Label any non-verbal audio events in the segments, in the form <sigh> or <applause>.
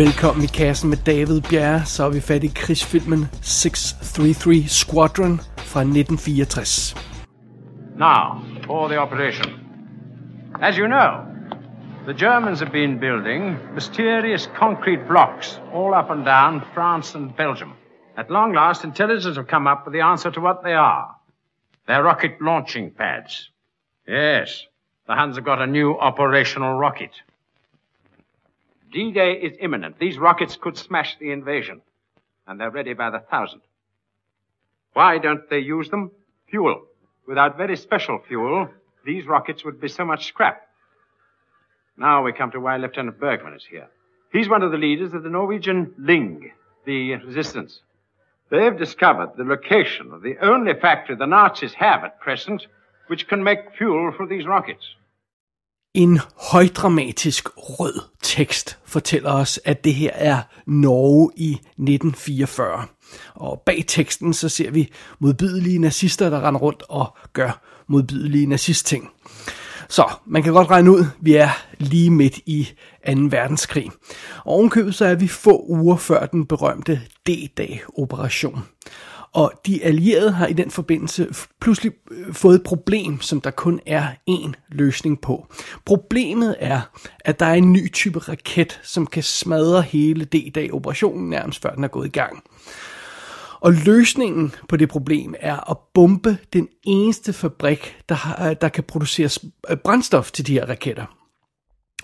Velkommen i kassen med David Bjerre, så er vi fat i krigsfilmen 633 Squadron fra 1964. Now, for the operation. As you know, the Germans have been building mysterious concrete blocks all up and down France and Belgium. At long last, intelligence have come up with the answer to what they are. They're rocket launching pads. Yes, the Huns have got a new operational rocket. D-Day is imminent. These rockets could smash the invasion. And they're ready by the thousand. Why don't they use them? Fuel. Without very special fuel, these rockets would be so much scrap. Now we come to why Lieutenant Bergman is here. He's one of the leaders of the Norwegian Ling, the resistance. They've discovered the location of the only factory the Nazis have at present which can make fuel for these rockets. En højdramatisk rød tekst fortæller os, at det her er Norge i 1944. Og bag teksten så ser vi modbydelige nazister, der render rundt og gør modbydelige nazistting. Så man kan godt regne ud, at vi er lige midt i 2. verdenskrig. Og ovenkøbet så er vi få uger før den berømte D-dag-operation. Og de allierede har i den forbindelse pludselig øh, fået et problem, som der kun er én løsning på. Problemet er, at der er en ny type raket, som kan smadre hele D-dag-operationen nærmest før den er gået i gang. Og løsningen på det problem er at bombe den eneste fabrik, der, har, øh, der kan producere øh, brændstof til de her raketter.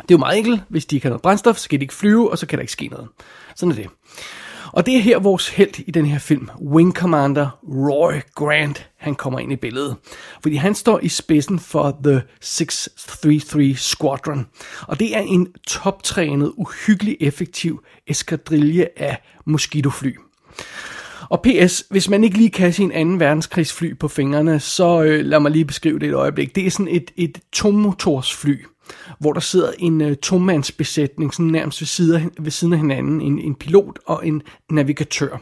Det er jo meget enkelt. Hvis de ikke har noget brændstof, så kan de ikke flyve, og så kan der ikke ske noget. Sådan er det. Og det er her vores held i den her film, Wing Commander Roy Grant, han kommer ind i billedet. Fordi han står i spidsen for The 633 Squadron. Og det er en toptrænet, uhyggelig effektiv eskadrille af moskitofly. Og PS, hvis man ikke lige kan sin anden verdenskrigsfly på fingrene, så øh, lad mig lige beskrive det et øjeblik. Det er sådan et, et tommotorsfly hvor der sidder en øh, tomandsbesætning sådan nærmest ved, siden, ved siden af hinanden, en, en pilot og en navigatør.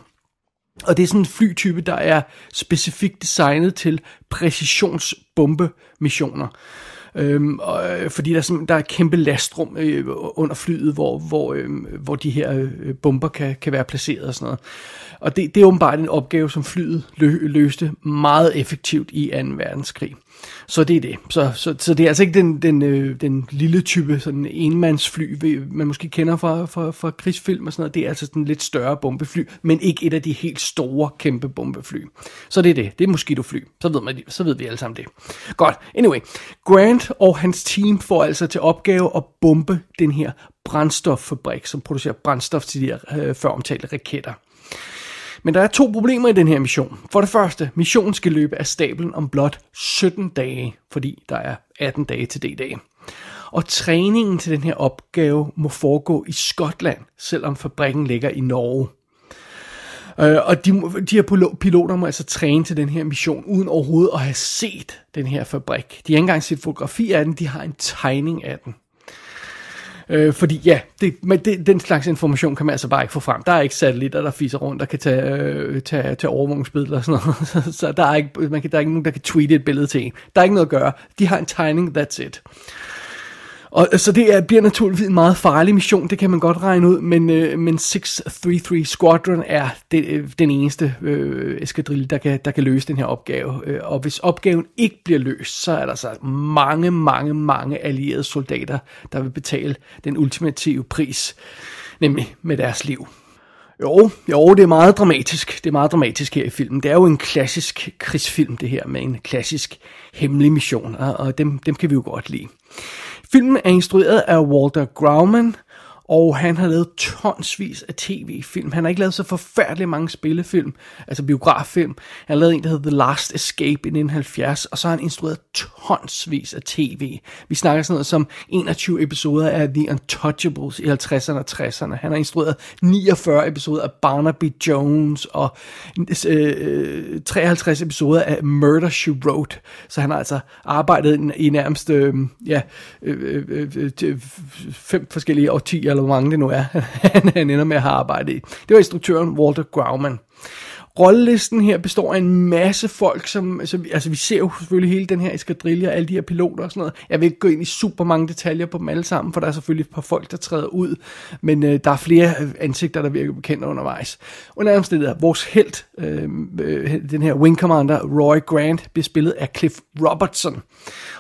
Og det er sådan en flytype, der er specifikt designet til præcisionsbombemissioner. Øhm, og, øh, fordi der er, sådan, der er kæmpe lastrum øh, under flyet, hvor, hvor, øh, hvor de her øh, bomber kan, kan være placeret og sådan noget. Og det, det er åbenbart en opgave, som flyet lø, løste meget effektivt i 2. verdenskrig. Så det er det. Så, så, så det er altså ikke den, den, øh, den lille type sådan enmandsfly, man måske kender fra, fra, fra krigsfilm og sådan noget. Det er altså sådan lidt større bombefly, men ikke et af de helt store, kæmpe bombefly. Så det er det. Det er Mosquito-fly. Så ved, man, så ved vi alle sammen det. Godt. Anyway. Grant og hans team får altså til opgave at bombe den her brændstoffabrik, som producerer brændstof til de her øh, føromtalte raketter. Men der er to problemer i den her mission. For det første, missionen skal løbe af stablen om blot 17 dage, fordi der er 18 dage til D-dag. Og træningen til den her opgave må foregå i Skotland, selvom fabrikken ligger i Norge. Øh, og de, de her piloter må altså træne til den her mission, uden overhovedet at have set den her fabrik. De har ikke engang set fotografi af den, de har en tegning af den. Øh, fordi ja, det, men det, den slags information kan man altså bare ikke få frem. Der er ikke satellitter, der fiser rundt, der kan tage, øh, tage, tage overvågningsbilleder og sådan noget. <laughs> Så, så der, er ikke, man kan, der er ikke nogen, der kan tweete et billede til en. Der er ikke noget at gøre. De har en tegning, that's it. Og så det er, bliver naturligvis en meget farlig mission, det kan man godt regne ud, men, øh, men 633 Squadron er det, øh, den eneste øh, eskadrille, der kan, der kan løse den her opgave. Øh, og hvis opgaven ikke bliver løst, så er der så mange, mange, mange allierede soldater, der vil betale den ultimative pris, nemlig med deres liv. Jo, jo, det er meget dramatisk. Det er meget dramatisk her i filmen. Det er jo en klassisk krigsfilm, det her, med en klassisk hemmelig mission, og dem, dem kan vi jo godt lide. Filmen er instrueret af Walter Grauman, og han har lavet tonsvis af tv-film. Han har ikke lavet så forfærdeligt mange spillefilm, altså biograffilm. Han har lavet en, der hedder The Last Escape i 1970, og så har han instrueret tonsvis af tv. Vi snakker sådan noget som 21 episoder af The Untouchables i 50'erne og 60'erne. Han har instrueret 49 episoder af Barnaby Jones og øh, 53 episoder af Murder, She Wrote. Så han har altså arbejdet i nærmest øhm, øh, ja, øh, øh, øh, fem forskellige årtier eller hvor mange det nu er, <laughs> han ender med at have arbejdet i. Det var instruktøren Walter Grauman. Rollelisten her består af en masse folk, som, altså, altså vi ser jo selvfølgelig hele den her eskadrille og alle de her piloter og sådan noget. Jeg vil ikke gå ind i super mange detaljer på dem alle sammen, for der er selvfølgelig et par folk, der træder ud, men øh, der er flere øh, ansigter, der virker bekendte undervejs. Under omstændigheder, vores held, øh, øh, den her wing commander, Roy Grant, bliver spillet af Cliff Robertson.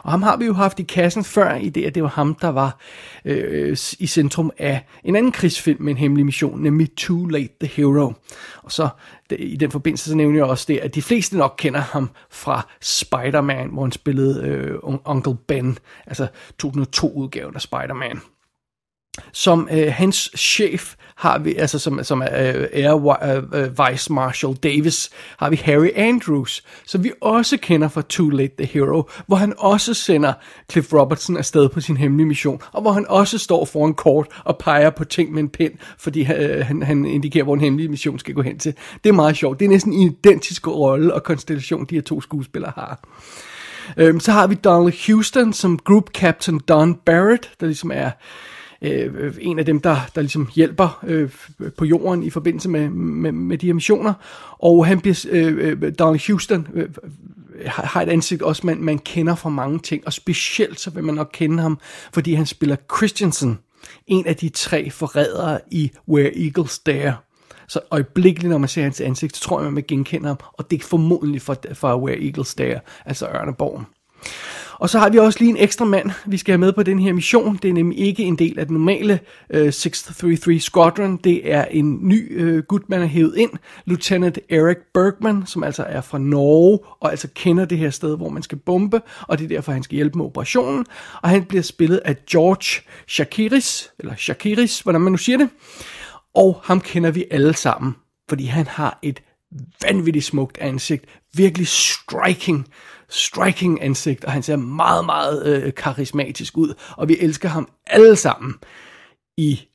Og ham har vi jo haft i kassen før, i det, at det var ham, der var øh, i centrum af en anden krigsfilm med en hemmelig mission, nemlig Too Late the Hero. Og så i den forbindelse, så nævner jeg også det, at de fleste nok kender ham fra Spider-Man, hvor han spillede øh, Uncle Ben, altså 2002-udgaven af Spider-Man. Som øh, hans chef har vi, altså som, som er uh, Air uh, Vice Marshal Davis, har vi Harry Andrews, som vi også kender fra Too Late the Hero, hvor han også sender Cliff Robertson afsted på sin hemmelige mission, og hvor han også står foran kort og peger på ting med en pind, fordi uh, han, han indikerer, hvor en hemmelig mission skal gå hen til. Det er meget sjovt. Det er næsten en identisk rolle og konstellation, de her to skuespillere har. Um, så har vi Donald Houston som Group Captain Don Barrett, der ligesom er øh, en af dem, der, der ligesom hjælper øh, på jorden i forbindelse med, med, med de her missioner. Og han bliver, øh, Donald Houston øh, har et ansigt også, man, man kender fra mange ting, og specielt så vil man nok kende ham, fordi han spiller Christensen, en af de tre forrædere i Where Eagles Dare. Så øjeblikkeligt, når man ser hans ansigt, så tror jeg, man vil genkende ham, og det er formodentlig fra, fra Where Eagles Dare, altså Ørneborgen. Og så har vi også lige en ekstra mand, vi skal have med på den her mission. Det er nemlig ikke en del af den normale øh, 633 Squadron. Det er en ny øh, gut, man har hævet ind. Lieutenant Eric Bergman, som altså er fra Norge, og altså kender det her sted, hvor man skal bombe, og det er derfor, han skal hjælpe med operationen. Og han bliver spillet af George Shakiris, eller Shakiris, hvordan man nu siger det. Og ham kender vi alle sammen, fordi han har et vanvittigt smukt ansigt, virkelig striking striking ansigt, og han ser meget, meget øh, karismatisk ud, og vi elsker ham alle sammen i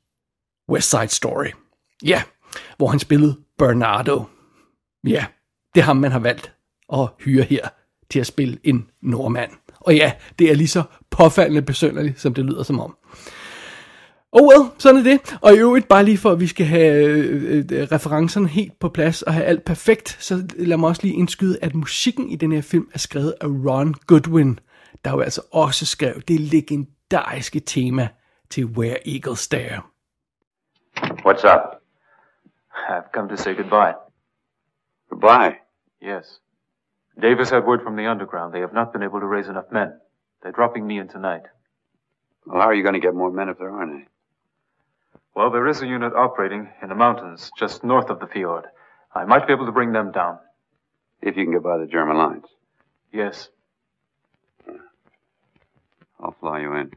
West Side Story. Ja, hvor han spillede Bernardo. Ja, det er ham, man har valgt at hyre her til at spille en nordmand. Og ja, det er lige så påfaldende besønderligt, som det lyder som om. Oh well, sådan er det. Og i øvrigt, bare lige for at vi skal have øh, øh, referencerne helt på plads og have alt perfekt, så lad mig også lige indskyde, at musikken i den her film er skrevet af Ron Goodwin, der jo altså også skrev det legendariske tema til Where Eagles Stare. What's up? I've come to say goodbye. Goodbye? Yes. Davis had word from the underground. They have not been able to raise enough men. They're dropping me in tonight. Well, how are you going to get more men if there aren't any? Well, there is a unit operating in the mountains just north of the fjord. I might be able to bring them down. If you can get by the German lines. Yes. I'll fly you in.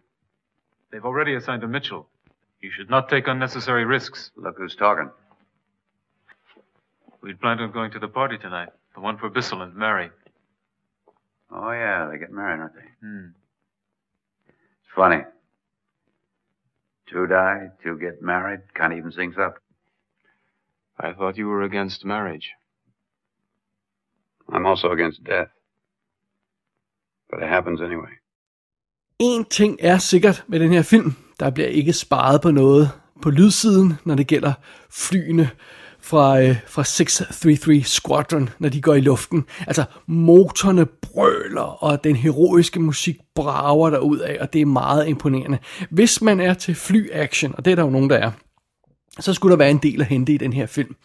They've already assigned a Mitchell. You should not take unnecessary risks. Look who's talking. We'd planned on going to the party tonight. The one for Bissell and Mary. Oh, yeah, they get married, aren't they? Hmm. It's funny. Two die, two get married, kind of evens things up. I thought you were against marriage. I'm also against death. But it happens anyway. En ting er sikkert med den her film. Der bliver ikke sparet på noget på lydsiden, når det gælder flyene fra, øh, fra 633 Squadron, når de går i luften. Altså, motorerne brøler, og den heroiske musik brager derud af, og det er meget imponerende. Hvis man er til fly-action, og det er der jo nogen, der er, så skulle der være en del at hente i den her film.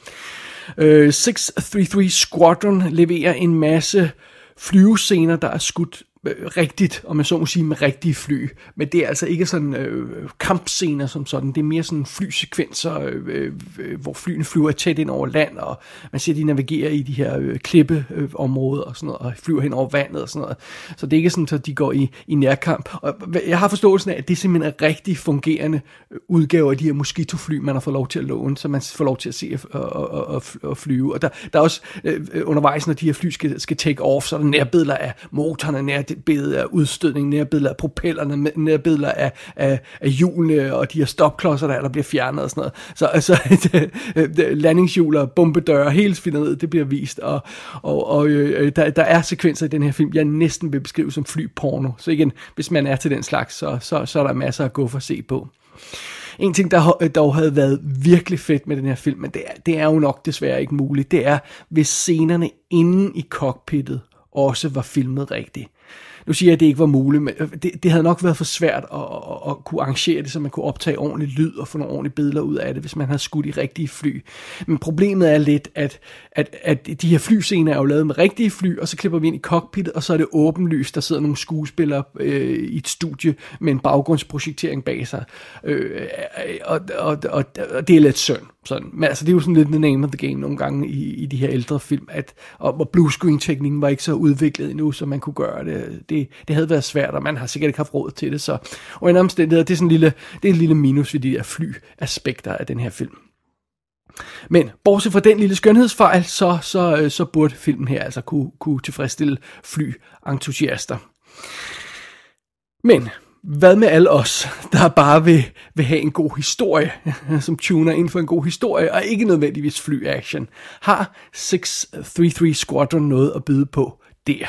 Øh, 633 Squadron leverer en masse flyvescener, der er skudt Øh, rigtigt, om man så må sige, med rigtige fly. Men det er altså ikke sådan øh, kampscener som sådan. Det er mere sådan flysekvenser, øh, øh, øh hvor flyene flyver tæt ind over land, og man ser, de navigerer i de her øh, klippeområder øh, og sådan noget, og flyver hen over vandet og sådan noget. Så det er ikke sådan, at de går i, i nærkamp. Og jeg har forståelsen af, at det simpelthen er rigtig fungerende udgaver af de her mosquito-fly, man har fået lov til at låne, så man får lov til at se og, og, og, og flyve. Og der, der er også øh, undervejs, når de her fly skal, skal take off, så er der nærbilleder af motorerne, nær billeder af udstødning, nærbilleder af propellerne, nærbilleder af, af, af hjulene og de her stopklodser, der, der bliver fjernet og sådan noget. Så altså, <laughs> øh, øh, landingshjul og bombedøre, hele svineriet, det bliver vist, og, og, og øh, øh, der, der er sekvenser i den her film, jeg næsten vil beskrive som flyporno. Så igen, hvis man er til den slags, så, så, så er der masser at gå for at se på. En ting, der dog havde været virkelig fedt med den her film, men det er, det er jo nok desværre ikke muligt, det er, hvis scenerne inde i cockpittet også var filmet rigtigt. Nu siger jeg, at det ikke var muligt, men øh, det, det havde nok været for svært at, at, at kunne arrangere det, så man kunne optage ordentlig lyd og få nogle ordentlige billeder ud af det, hvis man havde skudt i rigtige fly. Men problemet er lidt, at, at, at de her flyscener er jo lavet med rigtige fly, og så klipper vi ind i cockpittet, og så er det åbenlyst, der sidder nogle skuespillere øh, i et studie med en baggrundsprojektering bag sig. Øh, øh og, og, og, og det er lidt synd. Sådan. Men altså, det er jo sådan lidt the name of the game nogle gange i, i de her ældre film, at og, og bluescreen-teknikken var ikke så udviklet endnu, så man kunne gøre det. det. Det havde været svært, og man har sikkert ikke haft råd til det. Så. Og en omstændighed, det er sådan en lille, det er en lille minus ved de der fly-aspekter af den her film. Men bortset fra den lille skønhedsfejl, så, så, så burde filmen her altså kunne, kunne tilfredsstille fly-entusiaster. Men hvad med alle os, der bare vil, vil have en god historie, <laughs> som tuner ind for en god historie, og ikke nødvendigvis fly-action, har 633 Squadron noget at byde på der.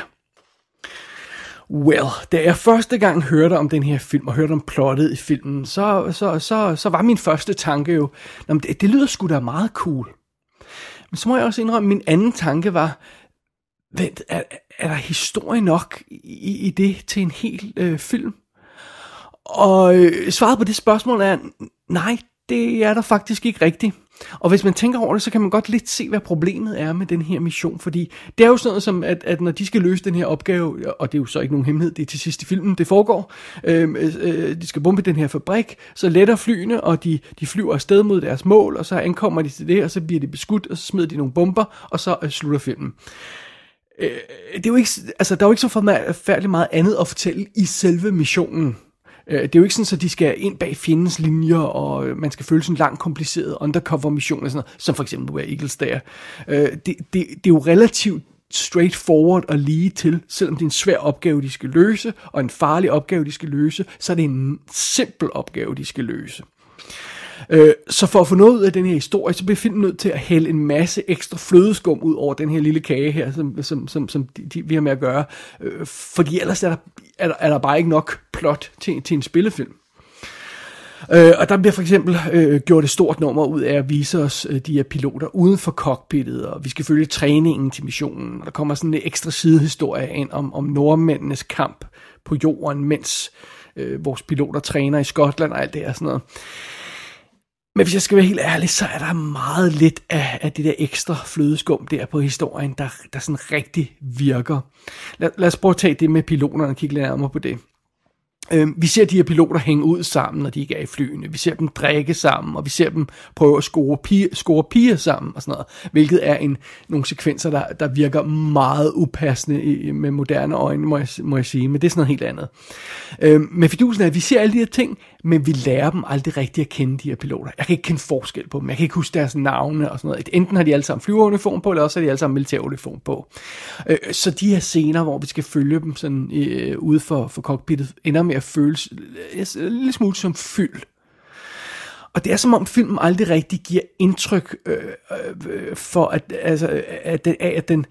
Well, da jeg første gang hørte om den her film, og hørte om plottet i filmen, så, så, så, så var min første tanke jo, det, det lyder sgu da meget cool. Men så må jeg også indrømme, at min anden tanke var, vent, er, er der historie nok i, i det til en hel øh, film? Og øh, svaret på det spørgsmål er, nej, det er der faktisk ikke rigtigt. Og hvis man tænker over det, så kan man godt lidt se, hvad problemet er med den her mission, fordi det er jo sådan noget som, at, at når de skal løse den her opgave, og det er jo så ikke nogen hemmelighed, det er til sidst i filmen, det foregår, øhm, øh, øh, de skal bombe den her fabrik, så letter flyene, og de, de flyver afsted mod deres mål, og så ankommer de til det, og så bliver de beskudt, og så smider de nogle bomber, og så øh, slutter filmen. Øh, det er jo ikke, altså, der er jo ikke så forfærdeligt meget andet at fortælle i selve missionen. Øh, det er jo ikke sådan, at de skal ind bag fjendens linjer, og øh, man skal føle sådan en lang, kompliceret undercover-mission, og sådan noget, som for eksempel Where Eagles der. Øh, det, det, det er jo relativt straightforward og lige til, selvom det er en svær opgave, de skal løse, og en farlig opgave, de skal løse, så er det en simpel opgave, de skal løse. Øh, så for at få noget ud af den her historie, så bliver filmen nødt til at hælde en masse ekstra flødeskum ud over den her lille kage her, som, som, som, som de, de, vi har med at gøre. Øh, fordi ellers er der, er, der, er der bare ikke nok plot til, til en spillefilm. Øh, og der bliver for eksempel øh, gjort et stort nummer ud af at vise os øh, de her piloter uden for cockpittet, og vi skal følge træningen til missionen. Og der kommer sådan en ekstra sidehistorie ind om, om nordmændenes kamp på jorden, mens øh, vores piloter træner i Skotland og alt det her sådan noget. Men hvis jeg skal være helt ærlig, så er der meget lidt af, af det der ekstra flødeskum der på historien, der, der sådan rigtig virker. Lad, lad os prøve at tage det med piloterne og kigge lidt nærmere på det. Øhm, vi ser de her piloter hænge ud sammen, når de ikke er i flyene. Vi ser dem drikke sammen, og vi ser dem prøve at score, piger, score piger sammen og sådan noget. Hvilket er en, nogle sekvenser, der, der virker meget upassende i, med moderne øjne, må jeg, må jeg sige. Men det er sådan noget helt andet. Øhm, men fidusen er, at vi ser alle de her ting, men vi lærer dem aldrig rigtigt at kende de her piloter. Jeg kan ikke kende forskel på dem. Jeg kan ikke huske deres navne og sådan noget. Enten har de alle sammen flyveruniform på, eller også har de alle sammen militæruniform på. Øh, så de her scener, hvor vi skal følge dem sådan øh, ude for, for cockpittet, ender med at føles øh, en øh, lille smule som fyld. Og det er som om filmen aldrig rigtig giver indtryk øh, øh, øh for, at, altså, øh, at, den, at, den,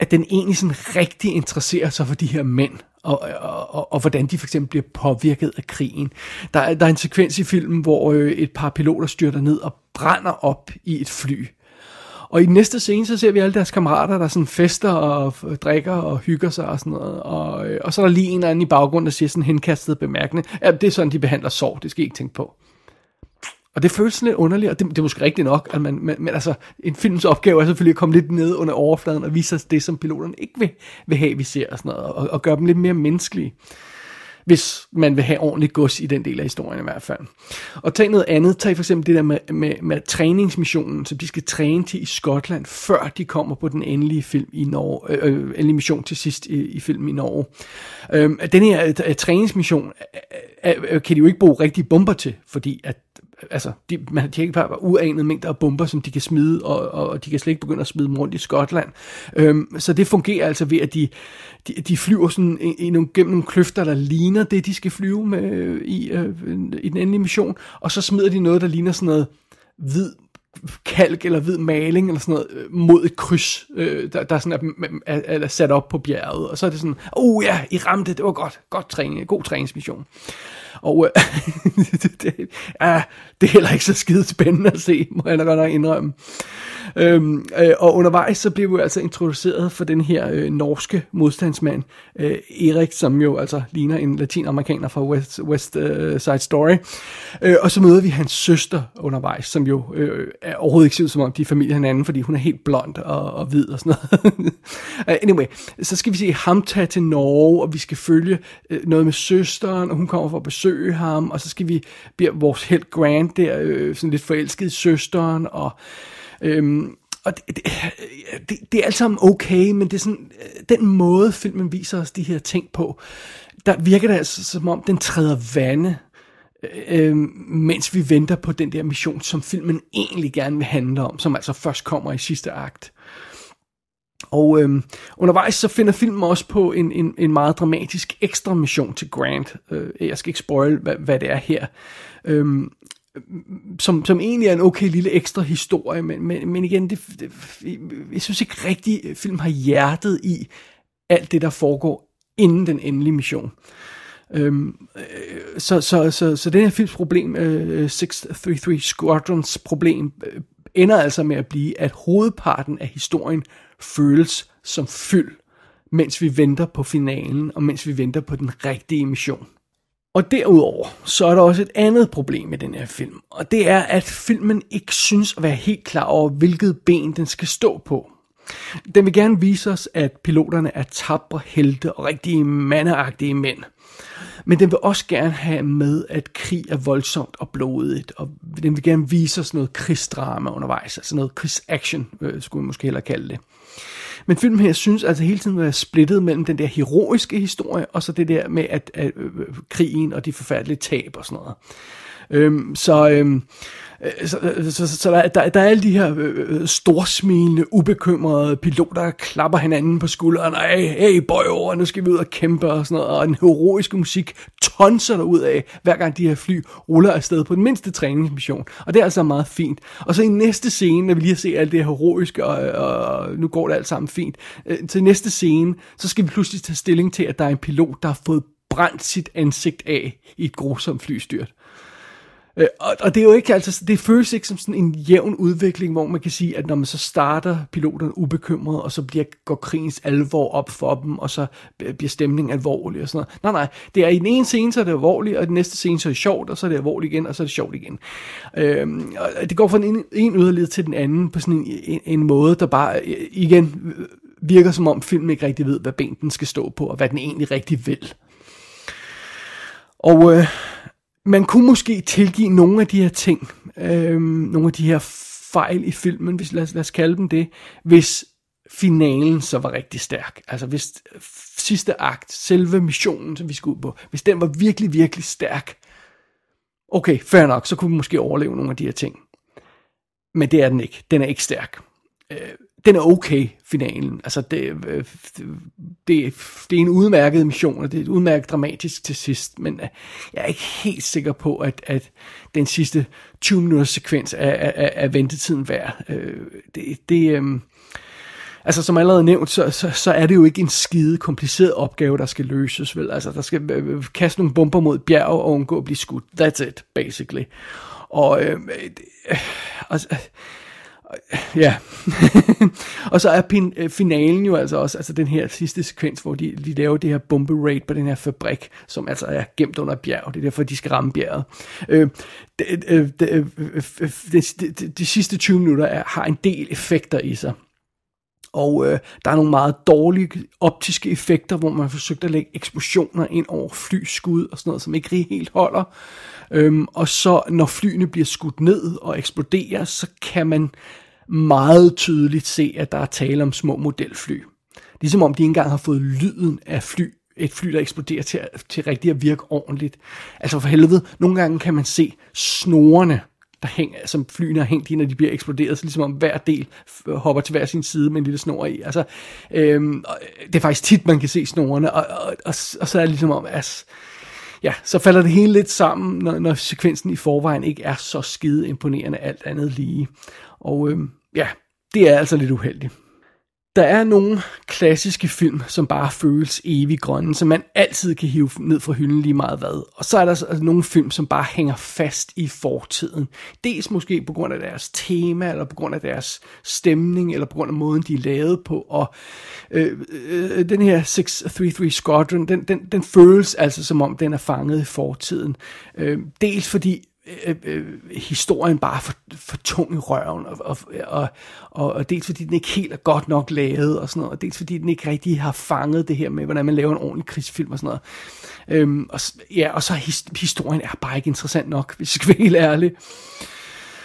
at den egentlig sådan rigtig interesserer sig for de her mænd og, og, og, og hvordan de for eksempel bliver påvirket af krigen. Der, der er en sekvens i filmen, hvor øh, et par piloter styrter ned og brænder op i et fly. Og i den næste scene, så ser vi alle deres kammerater, der sådan fester og drikker og hygger sig og sådan noget. Og, øh, og så er der lige en eller anden i baggrunden, der siger sådan henkastet bemærkning. Ja, det er sådan, de behandler sorg, det skal I ikke tænke på. Og det føles lidt underligt, og det, det er måske rigtigt nok, at man, men, men altså, en films opgave er selvfølgelig at komme lidt ned under overfladen og vise os det, som piloterne ikke vil, vil have, vi ser og sådan noget, og, og gøre dem lidt mere menneskelige. Hvis man vil have ordentligt gods i den del af historien i hvert fald. Og tag noget andet, tag for eksempel det der med, med, med træningsmissionen, som de skal træne til i Skotland, før de kommer på den endelige film i Norge, øh, øh endelige mission til sidst i, i filmen i Norge. Øh, den her øh, træningsmission øh, øh, øh, kan de jo ikke bruge rigtige bomber til, fordi at altså, de, man har ikke bare uanet mængder af bomber, som de kan smide, og, og de kan slet ikke begynde at smide dem rundt i Skotland. Øhm, så det fungerer altså ved, at de, de, de flyver sådan i, i nogle, gennem nogle kløfter, der ligner det, de skal flyve med øh, i, øh, i den endelige mission, og så smider de noget, der ligner sådan noget hvid kalk eller hvid maling eller sådan noget øh, mod et kryds, øh, der, der sådan er, er, er sat op på bjerget. Og så er det sådan, oh ja, I ramte, det var godt, godt træning, god træningsmission. Og øh, <laughs> det, ah, det er heller ikke så skide spændende at se, må jeg godt nok indrømme. Øhm, øh, og undervejs så blev vi altså introduceret for den her øh, norske modstandsmand, øh, Erik, som jo altså ligner en latinamerikaner fra West, West uh, Side Story. Øh, og så møder vi hans søster undervejs, som jo øh, er overhovedet ikke ser ud som om de er familie hinanden, fordi hun er helt blond og, og hvid og sådan noget. <laughs> anyway, så skal vi se ham tage til Norge, og vi skal følge øh, noget med søsteren, og hun kommer for at besøge ham, og så skal vi bliver vores helt Grant der, øh, sådan lidt forelsket i søsteren, og Øhm, og det, det, det, det er alt sammen okay, men det er sådan, øh, den måde filmen viser os de her ting på, der virker det altså som om, den træder vande, Øh, øh, mens vi venter på den der mission, som filmen egentlig gerne vil handle om, som altså først kommer i sidste akt. Og øh, undervejs så finder filmen også på en, en, en meget dramatisk ekstra mission til Grant. Øh, jeg skal ikke spoil, hvad, hvad det er her. Øh, som, som egentlig er en okay lille ekstra historie, men, men, men igen, det, det, jeg synes ikke rigtig, øh, film har hjertet i alt det, der foregår inden den endelige mission. Øhm, øh, så, så, så, så den her films problem, øh, øh 633 Squadrons problem, øh, ender altså med at blive, at hovedparten af historien føles som fyld, mens vi venter på finalen, og mens vi venter på den rigtige mission. Og derudover, så er der også et andet problem med den her film, og det er, at filmen ikke synes at være helt klar over, hvilket ben den skal stå på. Den vil gerne vise os, at piloterne er tabre helte og rigtige mandeagtige mænd. Men den vil også gerne have med, at krig er voldsomt og blodigt, og den vil gerne vise os noget krigsdrama undervejs, altså noget krigsaction, øh, skulle man måske hellere kalde det. Men filmen her synes altså hele tiden at være splittet mellem den der heroiske historie, og så det der med at, at, at øh, krigen og de forfærdelige tab og sådan noget. Øhm, så øhm, Øh, øh, så, så, så, der, der, der er alle de her øh, øh, storsmilende, ubekymrede piloter, der klapper hinanden på skulderen, og hey, hey boy, nu skal vi ud og kæmpe og sådan noget, og en heroisk musik tonser der ud af, hver gang de her fly ruller afsted på den mindste træningsmission. Og det er altså meget fint. Og så i næste scene, når vi lige har set alt det heroiske, og, og nu går det alt sammen fint, øh, til næste scene, så skal vi pludselig tage stilling til, at der er en pilot, der har fået brændt sit ansigt af i et grusomt flystyrt. Øh, og, og det er jo ikke altså, det føles ikke som sådan en jævn udvikling, hvor man kan sige, at når man så starter piloterne ubekymret, og så bliver, går krigens alvor op for dem, og så bliver stemningen alvorlig og sådan noget. Nej, nej, det er i den ene scene, så er det alvorligt, og i den næste scene, så er det sjovt, og så er det alvorligt igen, og så er det sjovt igen. Øhm, og det går fra en, en yderlighed til den anden på sådan en, en, en måde, der bare øh, igen virker som om filmen ikke rigtig ved, hvad ben den skal stå på, og hvad den egentlig rigtig vil. Og øh, man kunne måske tilgive nogle af de her ting, øh, nogle af de her fejl i filmen, hvis, lad, lad os kalde dem det, hvis finalen så var rigtig stærk. Altså hvis sidste akt, selve missionen, som vi skulle ud på, hvis den var virkelig, virkelig stærk, okay, fair nok, så kunne vi måske overleve nogle af de her ting. Men det er den ikke. Den er ikke stærk. Øh, den er okay, finalen. Altså, det, øh, det, det er en udmærket mission, og det er et udmærket dramatisk til sidst, men øh, jeg er ikke helt sikker på, at, at den sidste 20 minutters sekvens er, er, er ventetiden værd. Øh, det, det, altså, som allerede nævnt, så, så, så er det jo ikke en skide kompliceret opgave, der skal løses, vel? Altså, der skal kaste nogle bomber mod bjerg og undgå at blive skudt. That's it, basically. Og, øh, altså, Ja. <laughs> og så er pin, øh, finalen jo altså også altså den her sidste sekvens, hvor de, de laver det her bombe raid på den her fabrik, som altså er gemt under bjerg. Det er derfor, de skal ramme bjerget. Øh, det, øh, øh, øh, det, de, de sidste 20 minutter er, har en del effekter i sig. Og øh, der er nogle meget dårlige optiske effekter, hvor man har forsøgt at lægge eksplosioner ind over flyskud og sådan noget, som ikke helt holder. Øhm, og så når flyene bliver skudt ned og eksploderer, så kan man meget tydeligt se, at der er tale om små modelfly. Ligesom om de ikke engang har fået lyden af fly, et fly, der eksploderer til, til rigtig at virke ordentligt. Altså for helvede, nogle gange kan man se snorene, der hæng, som flyene har hængt i, når de bliver eksploderet, så ligesom om hver del hopper til hver sin side med en lille snor i. Altså, øhm, øh, det er faktisk tit, man kan se snorene, og, og, og, og så er det ligesom om, altså, ja, så falder det hele lidt sammen, når, når sekvensen i forvejen ikke er så skide imponerende alt andet lige. Og øhm, ja, det er altså lidt uheldigt. Der er nogle klassiske film, som bare føles evig grønne, som man altid kan hive ned fra hylden lige meget hvad. Og så er der altså nogle film, som bare hænger fast i fortiden. Dels måske på grund af deres tema, eller på grund af deres stemning, eller på grund af måden, de er lavet på. Og øh, øh, den her 633 Squadron, den, den, den føles altså som om, den er fanget i fortiden. Øh, dels fordi øh, øh, historien bare for, for tung i røven, og, og, og, og, og dels fordi den ikke helt er godt nok lavet, og sådan noget, og dels fordi den ikke rigtig har fanget det her med, hvordan man laver en ordentlig krigsfilm og sådan noget. Øhm, og, ja, og så his, historien er bare ikke interessant nok, hvis jeg skal være helt ærlig.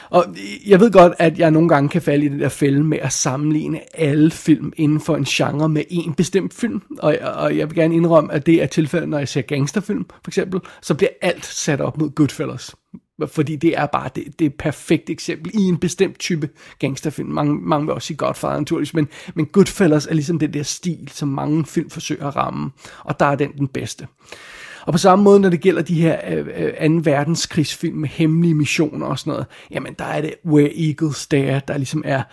Og jeg ved godt, at jeg nogle gange kan falde i den der fælde med at sammenligne alle film inden for en genre med en bestemt film. Og, og jeg vil gerne indrømme, at det er tilfældet, når jeg ser gangsterfilm, for eksempel, så bliver alt sat op mod Goodfellas. Fordi det er bare det, det perfekte eksempel i en bestemt type gangsterfilm. Mange, mange vil også sige Godfather naturligvis, men, men Goodfellas er ligesom den der stil, som mange film forsøger at ramme. Og der er den den bedste. Og på samme måde, når det gælder de her øh, øh, 2. verdenskrigsfilm med hemmelige missioner og sådan noget, jamen der er det Where Eagles Stare, der ligesom er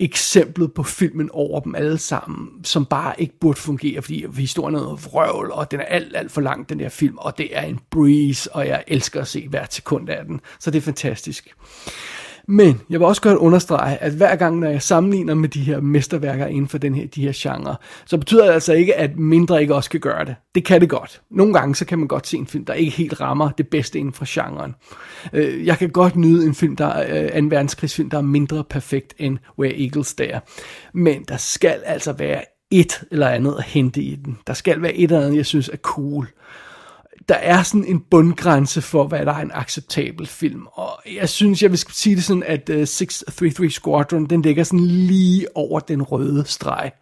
eksemplet på filmen over dem alle sammen, som bare ikke burde fungere, fordi historien er noget vrøvl, og den er alt, alt for lang, den her film, og det er en breeze, og jeg elsker at se hvert sekund af den, så det er fantastisk. Men jeg vil også godt understrege, at hver gang, når jeg sammenligner med de her mesterværker inden for den her, de her genre, så betyder det altså ikke, at mindre ikke også kan gøre det. Det kan det godt. Nogle gange, så kan man godt se en film, der ikke helt rammer det bedste inden for genren. Øh, jeg kan godt nyde en film, der øh, er en verdenskrigsfilm, der er mindre perfekt end Where Eagles Dare. Men der skal altså være et eller andet at hente i den. Der skal være et eller andet, jeg synes er cool der er sådan en bundgrænse for, hvad der er en acceptabel film. Og jeg synes, jeg vil sige det sådan, at øh, uh, 633 Squadron, den ligger sådan lige over den røde streg.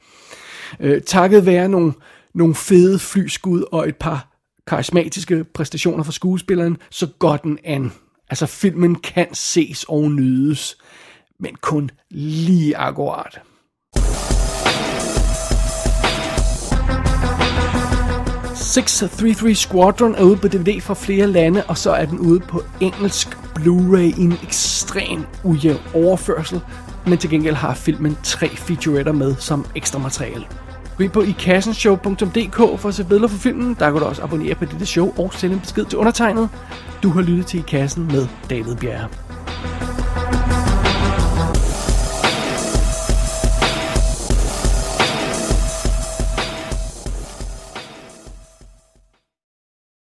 Uh, takket være nogle, nogle fede flyskud og et par karismatiske præstationer fra skuespilleren, så går den an. Altså filmen kan ses og nydes, men kun lige akkurat. 633 Squadron er ude på DVD fra flere lande, og så er den ude på engelsk Blu-ray i en ekstrem ujævn overførsel, men til gengæld har filmen tre featuretter med som ekstra materiale. Gå ind på ikassenshow.dk for at se billeder for filmen. Der kan du også abonnere på dette show og sende en besked til undertegnet. Du har lyttet til I Kassen med David Bjerre.